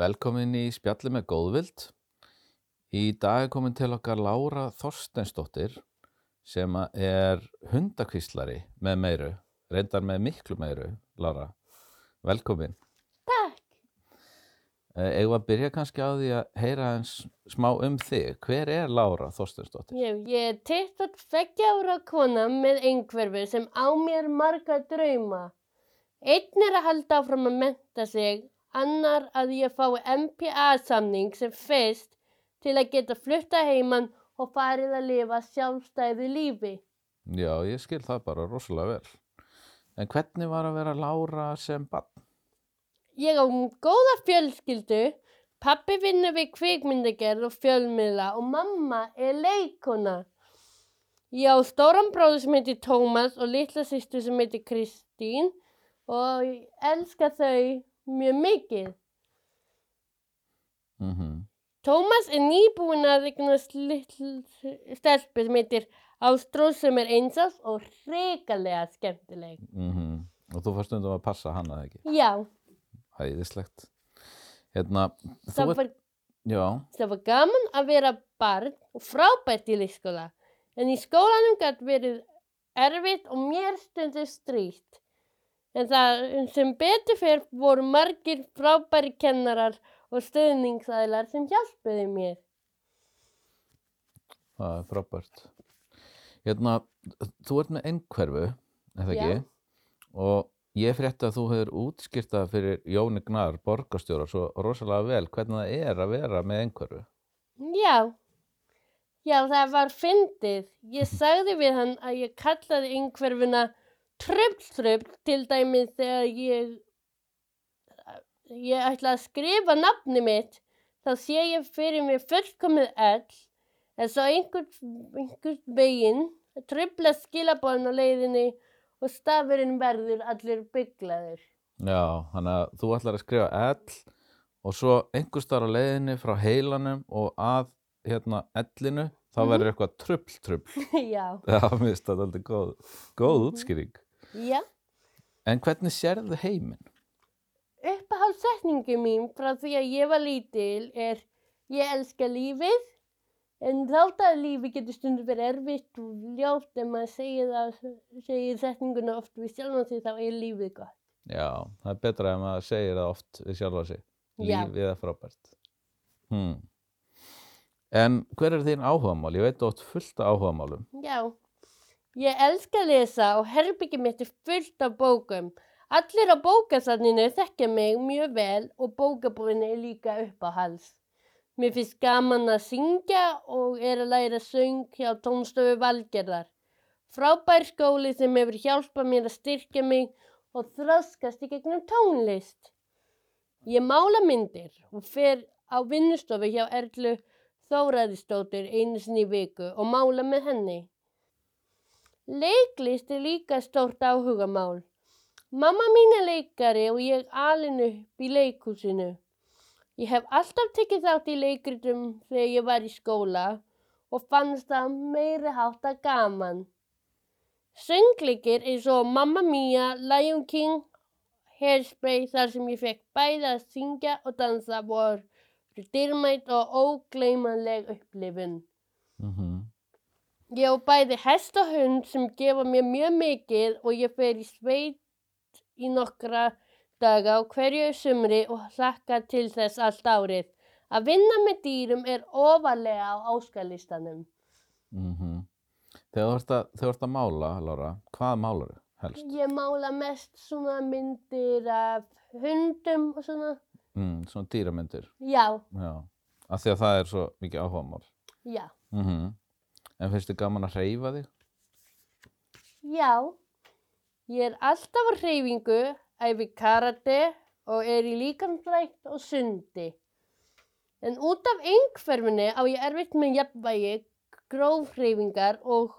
Velkomin í spjalli með góðvild. Í dag er komin til okkar Lára Þorsteinsdóttir sem að er hundakvíslari með meiru, reyndar með miklu meiru, Lára. Velkomin. Takk. Eh, Eigum við að byrja kannski á því að heyra eins smá um þig. Hver er Lára Þorsteinsdóttir? Ég, ég er 22 ára kona með einhverfu sem á mér marga drauma. Einn er að halda áfram að menta sig, annar að ég fái MPA-samning sem fyrst til að geta flutta heimann og farið að lifa sjálfstæðu lífi. Já, ég skil það bara rosalega vel. En hvernig var að vera Lára sem bann? Ég á góða fjölskyldu, pappi vinnur við kvikmyndagerð og fjölmiðla og mamma er leikona. Ég á stóran bróður sem heitir Tómas og litla sýstu sem heitir Kristín og ég elska þau mjög mikið. Mm Tómas er nýbúinn að eignast litl stelpu sem heitir Ástrós sem er einsás og hrikalega skemmtileg. -hmm. Og þú fannst stundum að passa hana, eða ekki? Já, Æðislegt. Hérna, það var, já, það var gaman að vera barn og frábært í leikskóla. En í skólanum gæti verið erfitt og mér stundu stríkt. En það sem betur fyrir voru margir frábæri kennarar og stöðningsæðlar sem hjálpuði mér. það er frábært. Hérna, þú ert með einhverfu, eða Já. ekki? Og ég frétti að þú hefur útskýrt það fyrir Jóni Gnar, borgarstjóra, svo rosalega vel hvernig það er að vera með einhverfu. Já, já það var fyndið. Ég sagði við hann að ég kallaði einhverfuna tröfl-tröfl til dæmis þegar ég, ég ætla að skrifa nafni mitt. Þá sé ég fyrir mér fullkomið ell, en svo einhvern, veginn tröfla skilabóðin á leiðinni og stafurinn verður allir bygglaður. Já, þannig að þú ætlar að skrifa L og svo einhver starf á leiðinni frá heilanum og að hérna ellinu, þá Mhm. verður eitthvað trubl. já, Já, mér finnst það aldrei góð, góð Mhm. útskýring. Já. En hvernig sérðu heiminn? Uppáhaldssetningu mín frá því að ég var lítil er ég elska lífið en þátt að lífið getur stundur verið erfitt og ljótt en maður segir, það, segir setninguna oft við sjálfum sig þá er lífið gott. Já, það er betra ef maður segir það oft við sjálfa sig. Lífið er frábært. Hmm. En hver er þín áhugamál? Ég veit átt fullt af áhugamálum. Já, ég elska að lesa og herbyggi mitt er fullt af bókum. Allir á bókasafninu þekkja mig mjög vel og bókabúðin er líka upp á hals. Mér finnst gaman að syngja og er að læra söng hjá tónstofu Valgerðar. Frábær skóli sem hefur hjálpað mér að styrkja mig og þroskast í gegnum tónlist. Ég mála myndir og fer á vinnustofu hjá Erlu Þóraðistóttur einu sinni viku og mála með henni. Leiklist er líka stórt áhugamál. Mamma mín er leikari og ég alin upp í leikhúsinu. Ég hef alltaf tekið þátt í leikritum þegar ég var í skóla og fannst það meiri hátta gaman. Söngleikir eins og Mamma Mia, Lion King, Hairspray þar sem ég fekk bæði að syngja og dansa voru dyrmætt og ógleymanleg upplifun. Mm Ég á bæði hest og hund sem gefa mér mjög mikið og ég fer í sveit í nokkra daga á hverju sumri og hlakka til þess allt árið. Að vinna með dýrum er ofalega á áskalistanum. -hmm. Þegar þú ert að, að mála, Lára, hvað málar þú helst? Ég mála mest svona myndir af hundum og svona. Mm, svona dýramyndir, Já, já. Af því að það er svo mikið áhugamál. já, Mm En finnst þið gaman að hreyfa þig? já. Ég er alltaf á hreyfingu, æfi karate og er í líkamsrækt og sundi. En út af einhverfinni á ég erfitt með jafnvægi, grófhreyfingar og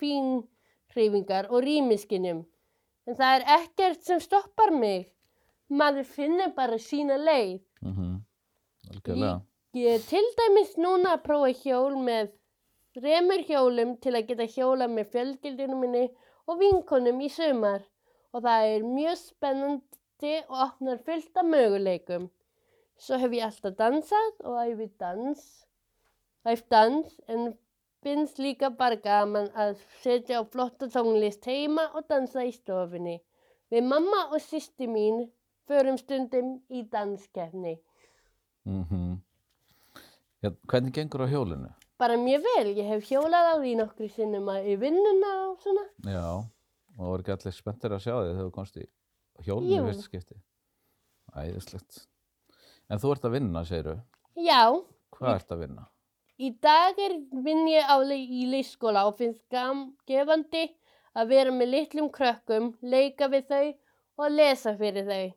fínhreyfingar og rýmiskinum. En það er ekkert sem stoppar mig. Maður finnur bara sína leið. Mm Algjörlega. Ég er til dæmis núna að prófa hjól með þremur hjólum til að geta hjóla með fjölskyldunum minni og vinkonum í sumar og það er mjög spennandi og opnar fullt af möguleikum. Svo hef ég alltaf dansað og æfi dans, æft dans, en finnst líka bara gaman að setja á flotta tónlist heima og dansa í stofunni. Við mamma og sýsti mín förum stundum í danskefni. Mm ja, hvernig gengur á hjólinu? Bara mjög vel, ég hef hjólað á því nokkru sinnum í vinnuna og svona. Já, og voru ekki allir spenntir að sjá þig þegar þú komst í hjólinu í fyrsta skipti? Æðislegt. En þú ert að vinna, segiru. Já, Hvað ert að vinna? í dag er vinn ég á le í leikskóla og finnst gam gefandi að vera með litlum krökkum, leika við þau og lesa fyrir þau.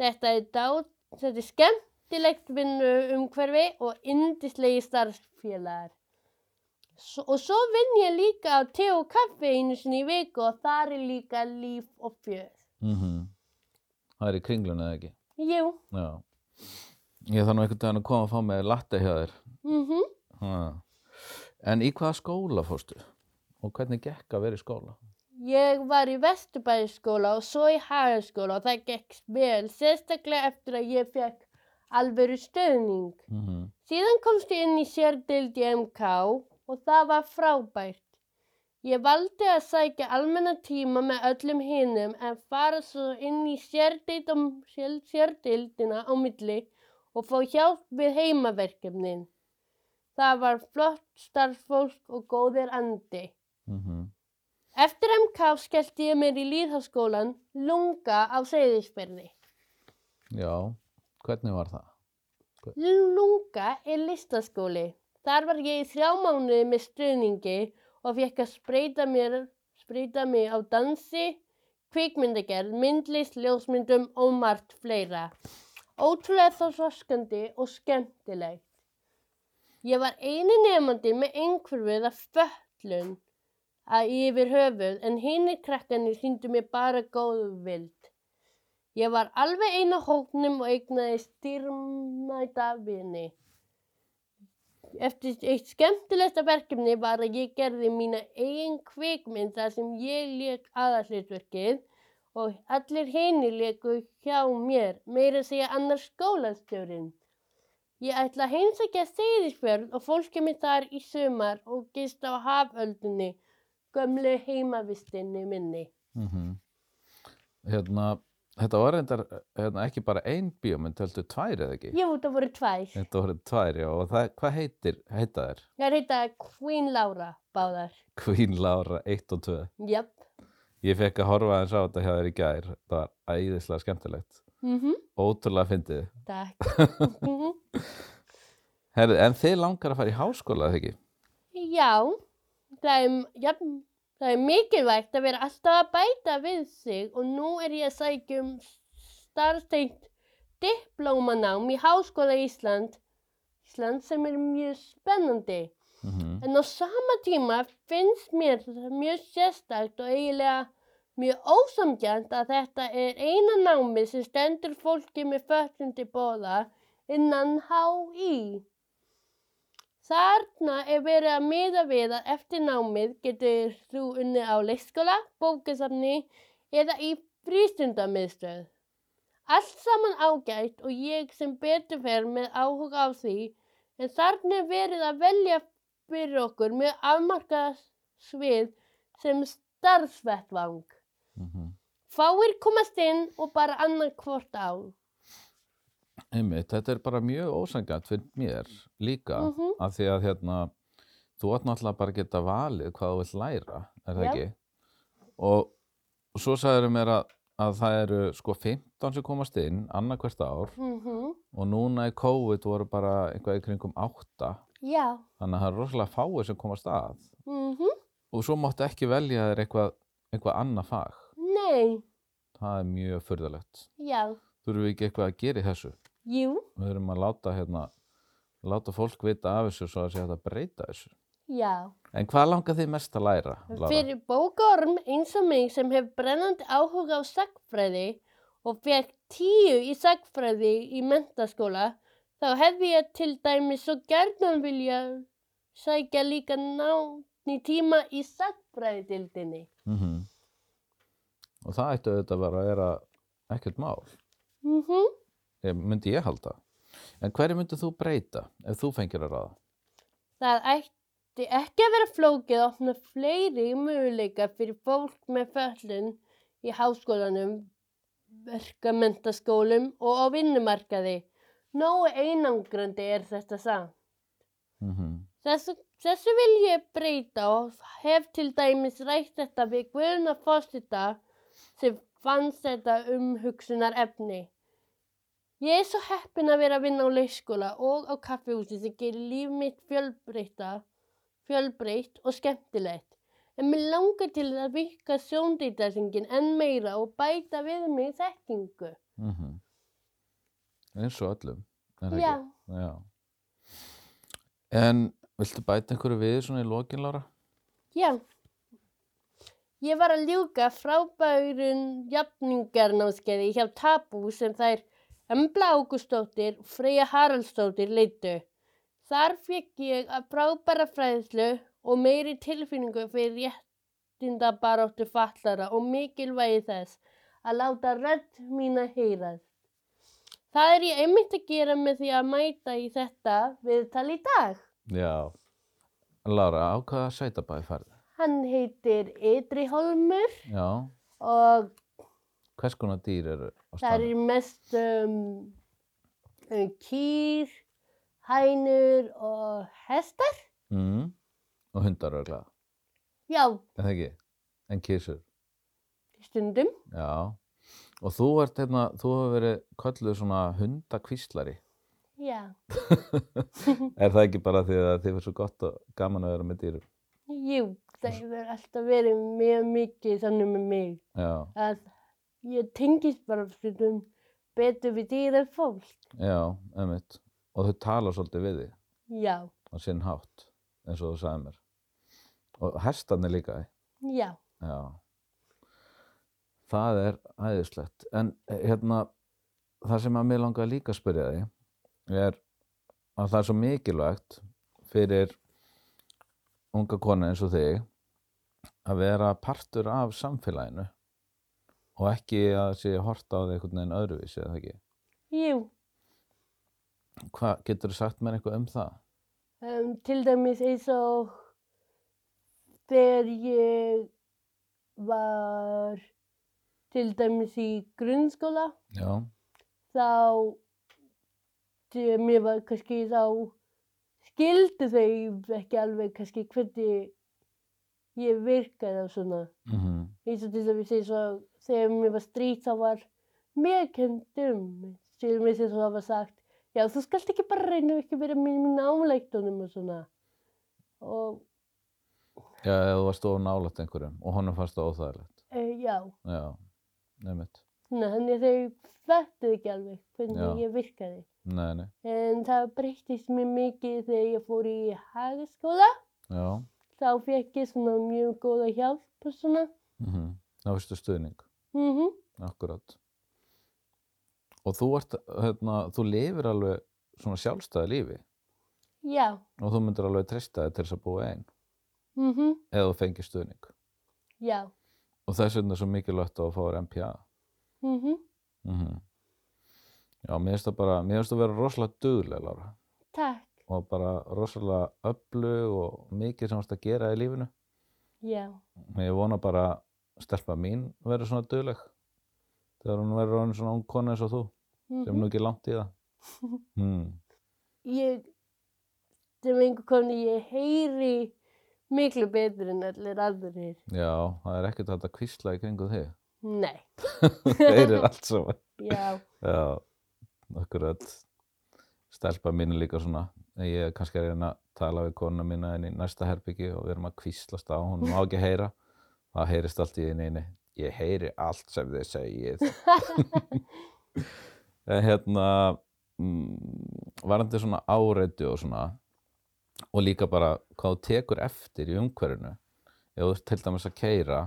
Þetta er, dá, þetta er skemmtilegt vinnu umhverfi og indislegi starfsfélagar. S og svo vinn ég líka á te og kaffi einu sinni í viku og þar er líka líf og fjör. Mm Það er í kringlunni eða ekki? Jú, Já. Ég þarf nú einhvern veginn að koma að fá með latte hjá þér. mhm. Ha. En í hvaða skóla fórstu? Og hvernig gekk að vera í skóla? Ég var í Vesturbæðiskóla og svo í Hagaskóla og það gekk vel, sérstaklega eftir að ég fekk alvöru stöðning. Mm Síðan komst ég inn í sérdild í MK og það var frábært. Ég valdi að sækja almenna tíma með öllum hinum en fara svo inn í sérdild og sér- sérdildina á milli og fá hjálp við heimaverkefnin. Það var flott starffólk og góðir andi. -hmm. Eftir MK skellti ég mér í líðháskólan Lunga á Seyðisferði. Já, hvernig var það? Lunga er listaskóli. Þar var ég í þrjá mánuði með stuðningi og fekk að spreita mér, spreita mig á dansi, kvikmyndagerð, myndlist, ljósmyndum og margt fleira. Ótrúlega þá svarskandi og skemmtilegt. Ég var eini nefandi með einhverfuð af föllun að yfir höfuð en hinni krakkanir síndu mér bara góðu vild. Ég var alveg eina hóknum og eignaði styrmæta vini. Eftir eitt skemmtilegsta verkefni var að ég gerði mína eigin kvikmynd þar sem ég leik aðalhlutverkið og allir hinni leiku hjá mér, meira segja annar skólastjórinn. Ég ætla að heimsækja Seyðisfjörð og fólkið mitt þar í sumar og gist á haföldunni, gömlu heimavistinni minni. Mm Hérna, þetta var reyndar hérna, ekki bara ein bíómynd, heldur tvær eða ekki? Jú, það voru tvær. Þetta voru tvær, já, og það, hvað heitir, heita þær? Það heita Queen Laura báðar. Queen Laura 1 og 2. Jöp. Ég fekk að horfa aðeins á þetta hjá þér í gær, það var æðislega skemmtilegt. Mhm. Ótrúlega fyndið. Takk. Herri, en þið langar að fara í háskóla, eða ekki? Já, það er, ja, það er mikilvægt að vera alltaf að bæta við sig og nú er ég að sækja um starfstengt diplómanám í Háskóla Ísland, Ísland sem er mjög spennandi. Mm En á sama tíma finnst mér mjög sérstakt og eiginlega mjög ósamgjant að þetta er eina námi sem stendur fólki með föttum til bóða innan HÍ. Þarna er verið að miða við að eftir námið getur þú unnið á leikskóla, bókasafni eða í frístundamiðstöð. Allt saman ágætt og ég sem betur fer með áhuga á því en þarna er verið að velja fyrir okkur með afmarkað svið sem starfsvettvang. -hmm. Fáir komast inn og bara annað hvort á. Einmitt, þetta er bara mjög ósangant fyrir mér líka, Mhm. af því að hérna, þú átt náttúrulega bara að geta valið hvað þú vilt læra, er það Já. ekki? Og, og svo sagður mér að, að það eru sko 15 sem komast inn, annað hvert ár, Mm og núna í COVID voru bara eitthvað í kringum 8, Já. þannig að það eru rosalega fáir sem komast að. Mm Og svo máttu ekki velja þér eitthvað, eitthvað annað fag. Nei. Það er mjög furðulegt. Já. Þurfum við ekki eitthvað að gera í þessu? Jú. Við erum að láta, hérna, láta fólk vita af þessu svo að sé hægt að breyta þessu. Já. En hvað langar þið mest að læra? Lára? Fyrir bókorm eins og mig sem hef brennandi áhuga á sagfræði og fekk tíu í sagfræði í mentaskóla, þá hefði ég til dæmis svo gerðan vilja sækja líka náni tíma í sagfræðidildinni. Mm Og það ætti auðvitað að vera ekkert mál. Mhm. Ég, myndi ég halda. En hverju myndið þú breyta ef þú fengir að ráða? Það ætti ekki að vera flókið að opna fleiri möguleika fyrir fólk með föllun í háskólanum, verkamentaskólum og á vinnumarkaði. Nógu einangrandi er þetta samt. Mm Þessu, þessu vil ég breyta og hef til dæmis rætt þetta við Guðna Fossita sem fannst þetta umhugsunar efni. Ég er svo heppin að vera að vinna á leikskóla og á kaffihúsi sem gerir líf mitt fjölbreytt og skemmtilegt. En mér langar til að virka sjóndýrdarsingin enn meira og bæta við mig þekkingu. -hmm. Eins og öllum. Já? Já. En viltu bæta einhverju við svona í lokin, Lára? já. Ég var að ljúka frábærun jafningarnámskeiði hjá Tabú sem þær Embla Ágústóttir og Freyja Haraldsdóttir leittu. Þar fekk ég að frábæra fræðslu og meiri tilfinningu fyrir réttindabaróttu fallara og mikilvægi þess að láta rödd mína heyrast. Það er ég einmitt að gera með því að mæta í þetta viðtal í dag. Já. Lára, á hvaða sveitabæði færðu? Hann heitir Ytri Holmur Já. og Hvers konar dýr eru á það staðnum? er mest um, um, kýr, hænur og hestar. Mm. Og hundar örglega, Já, er það ekki? En kísur? stundum. Já. Og þú ert hérna, þú hefur verið kölluð svona hundakvíslari. Já, Er það ekki bara því að þið fyrir svo gott og gaman að vera með dýrum? jú, það hefur alltaf verið mjög mikið þannig með mig Já, að ég tengist bara stundum betur við dýr en fólk. já, einmitt. Og þau tala svolítið við þig Já, á sinn hátt, eins og þú sagði mér. Og hestarnir líka, já, já. Það er æðislegt. En hérna, það sem að mér langar líka að spyrja þig er að það er svo mikilvægt fyrir unga konu eins og þig að vera partur af samfélaginu og ekki að sé horta á þig einhvern veginn öðruvísi, eða ekki? jú. Hvað getur þú sagt mér eitthvað um það? Um, til dæmis eins og þegar ég var til dæmis í grunnskóla Já, þá þegar mér var kannski þá skildu þau ekki alveg kannski hvernig ég virkaði og svona mm eins og til dæmis eins og þegar mér var strýtt þá var mér um dæmis eins og það var sagt já þú skalt ekki bara reyna ekki með í náleiktunum og svona og já, eða þú varst of nálægt einhverjum og honum fannst það óþægilegt. e, já Já, nefnitt. Þannig að þau fættu ekki alveg hvernig Já. ég virkaði. Nei, nei, En það breyttist mjög mikið þegar ég fór í hagaskóla. já. Þá fekk ég svona mjög góða hjálp og svona. Mm Það veistu stuðning, Mm akkurat. Og þú ert, hérna, þú lifir alveg svona sjálfstæði lífi Já. og þú myndir alveg treysta þig til þess að búa einn Mm eða þú fengir stuðning. Já. Og þess vegna er svo mikilvægt að fá þér MPA. Mm Mm Já, mér finnst það bara, mér finnst það vera rosalega dugleg, Lára. Takk. Og bara rosalega öflug og mikið sem þú ert að gera í lífinu. Já. Ég vona bara að stelpa mín verður svona dugleg. Þegar hún verður orðin svona ung kona eins og þú, Mm sem nú ekki langt í það. Hmm. Ég, sem einhver koni, ég heyri miklu betur en allir aðrir. Já, það er ekkert að kvísla í kringu þig. Nei. Heyrir allt saman. Já. Já, akkurat. Stelpa mín er líka svona. Ég er kannski að reyna að tala við konuna mína inn í næsta herbyggi og við erum að kvíslast á. Hún má ekki heyra. Það heyrist allt í einu einu. Ég heyri allt sem þið segið. En hérna, mm, varandi svona áreitu og svona, og líka bara hvað þú tekur eftir í umhverfinu. Ef þú til dæmis að keira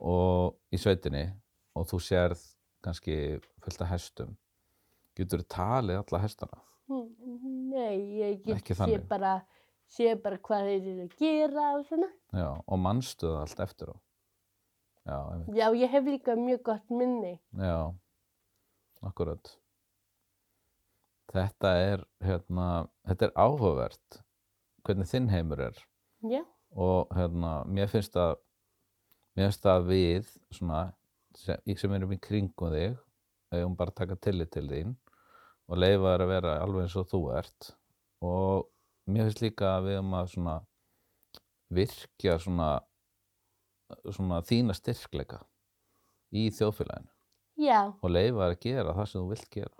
og í sveitinni og þú sérð kannski fullt af hestum, getur þú talið alla hestana? Nei, ég get Ekki sé þannig. bara, sé bara hvað þeir eru að gera og svona. Já, og manstu það allt eftir á. Já. Já, ég hef líka mjög gott minni. já, akkurat. þetta er, hérna, þetta er áhugavert hvernig þinn heimur er Já, og hérna, mér finnst að mér finnst að við svona, sem, sem erum í kringum þig eigum bara að taka tillit til þín og leifa þér að vera alveg eins og þú ert og mér finnst líka að við erum að svona virkja svona, svona þína styrkleika í þjóðfélaginu. Já, og leifa að gera það sem þú vilt gera.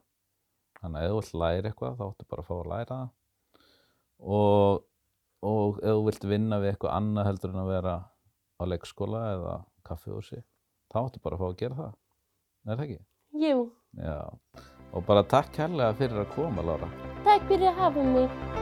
Þannig að ef þú vilt læra eitthvað þá áttu bara að fá að læra það. Og, og ef þú vilt vinna við eitthvað annað heldur en að vera á leikskóla eða kaffihúsi þá áttu bara að fá að gera það. Er það ekki? jú. Já, og bara takk kærlega fyrir að koma Lára. Takk fyrir að hafa mig.